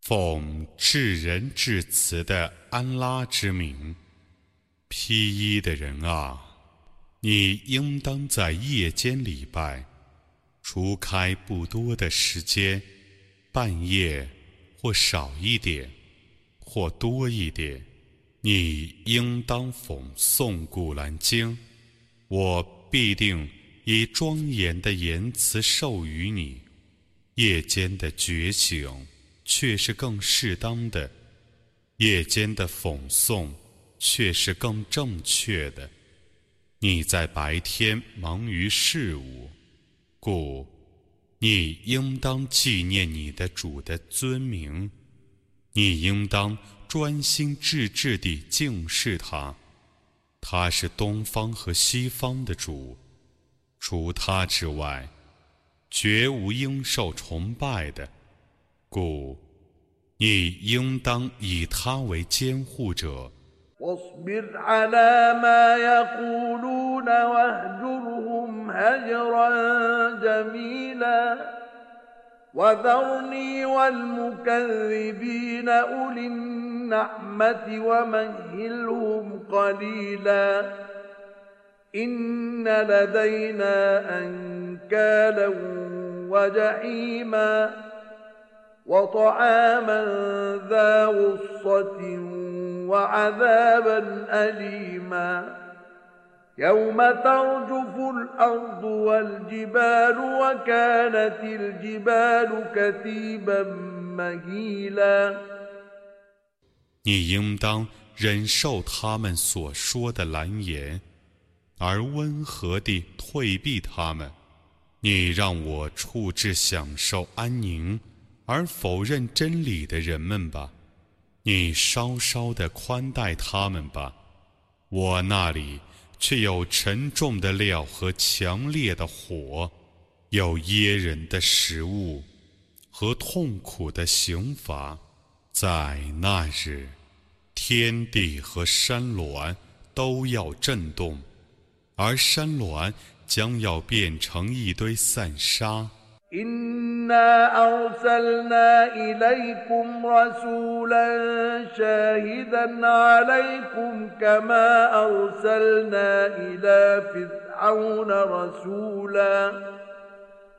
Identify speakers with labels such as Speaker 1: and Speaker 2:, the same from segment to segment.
Speaker 1: 奉至仁至慈的安拉之名，披衣的人啊，你应当在夜间礼拜，除开不多的时间，半夜或少一点，或多一点。你应当讽诵《古兰经》，我必定以庄严的言辞授予你。夜间的觉醒却是更适当的，夜间的讽诵却是更正确的。你在白天忙于事物，故你应当纪念你的主的尊名。你应当。专心致志地敬视他，他是东方和西方的主，除他之外，绝无应受崇拜的，故你应当以他为监护者。
Speaker 2: النعمة ومهلهم قليلا إن لدينا أنكالا وجحيما وطعاما ذا غصة وعذابا أليما يوم ترجف الأرض والجبال وكانت الجبال كثيبا مهيلا
Speaker 1: 你应当忍受他们所说的蓝言，而温和地退避他们。你让我处置享受安宁而否认真理的人们吧。你稍稍地宽待他们吧。我那里却有沉重的料和强烈的火，有噎人的食物和痛苦的刑罚。在那日，天地和山峦都要震动，而山峦将要
Speaker 2: 变成一堆散沙。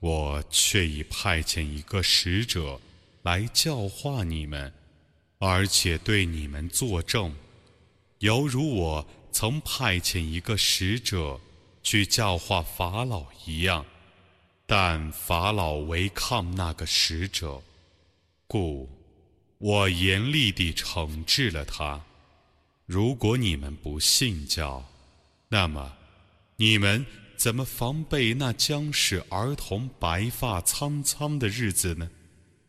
Speaker 1: 我却已派遣一个使者来教化你们，而且对你们作证，犹如我曾派遣一个使者去教化法老一样。但法老违抗那个使者，故我严厉地惩治了他。如果你们不信教，那么你们怎么防备那将使儿童白发苍苍的日子呢？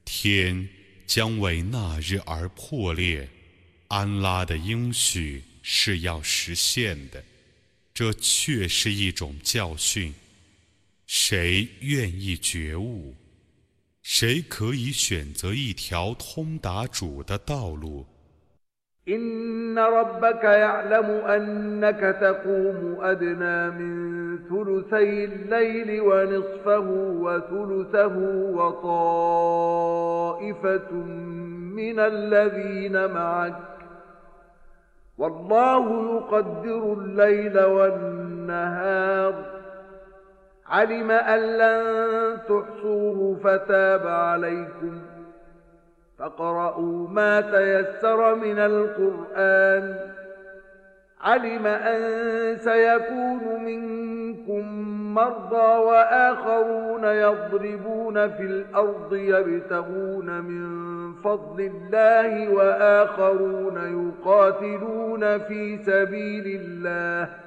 Speaker 1: 天将为那日而破裂，安拉的应许是要实现的。这却是一种教训。谁愿意觉悟？谁可以选择一条通达主的道路
Speaker 2: ？إن ربك يعلم أنك تقوم أدنى من ثلثي الليل ونصفه وثلثه وطائفة من الذين معك والله يقدر الليل والنهار علم أن لن تحصوه فتاب عليكم فقرأوا ما تيسر من القرآن علم أن سيكون منكم مرضى وآخرون يضربون في الأرض يبتغون من فضل الله وآخرون يقاتلون في سبيل الله ۖ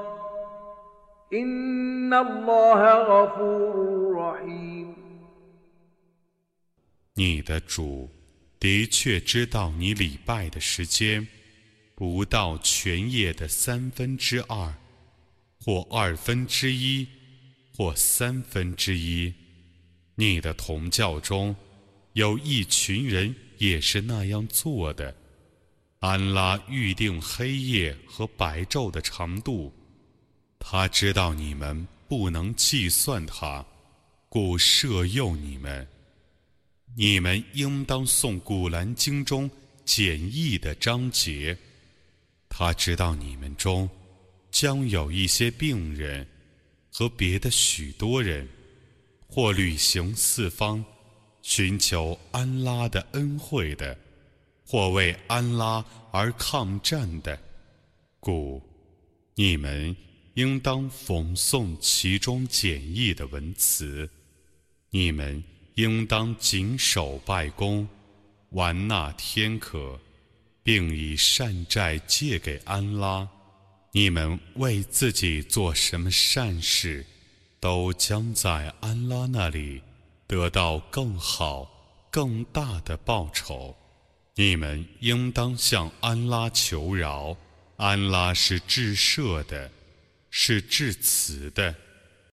Speaker 2: 你的主的确知道你礼拜的
Speaker 1: 时间，不到全夜的三分之二，或二分之一，或三分之一。你的同教中有一群人也是那样做的。安拉预定黑夜和白昼的长度。他知道你们不能计算他，故设诱你们。你们应当诵《古兰经》中简易的章节。他知道你们中将有一些病人，和别的许多人，或旅行四方寻求安拉的恩惠的，或为安拉而抗战的。故你们。应当讽诵其中简易的文辞，你们应当谨守拜功，完纳天可，并以善债借给安拉。你们为自己做什么善事，都将在安拉那里得到更好、更大的报酬。你们应当向安拉求饶，安拉是至赦的。是致辞的。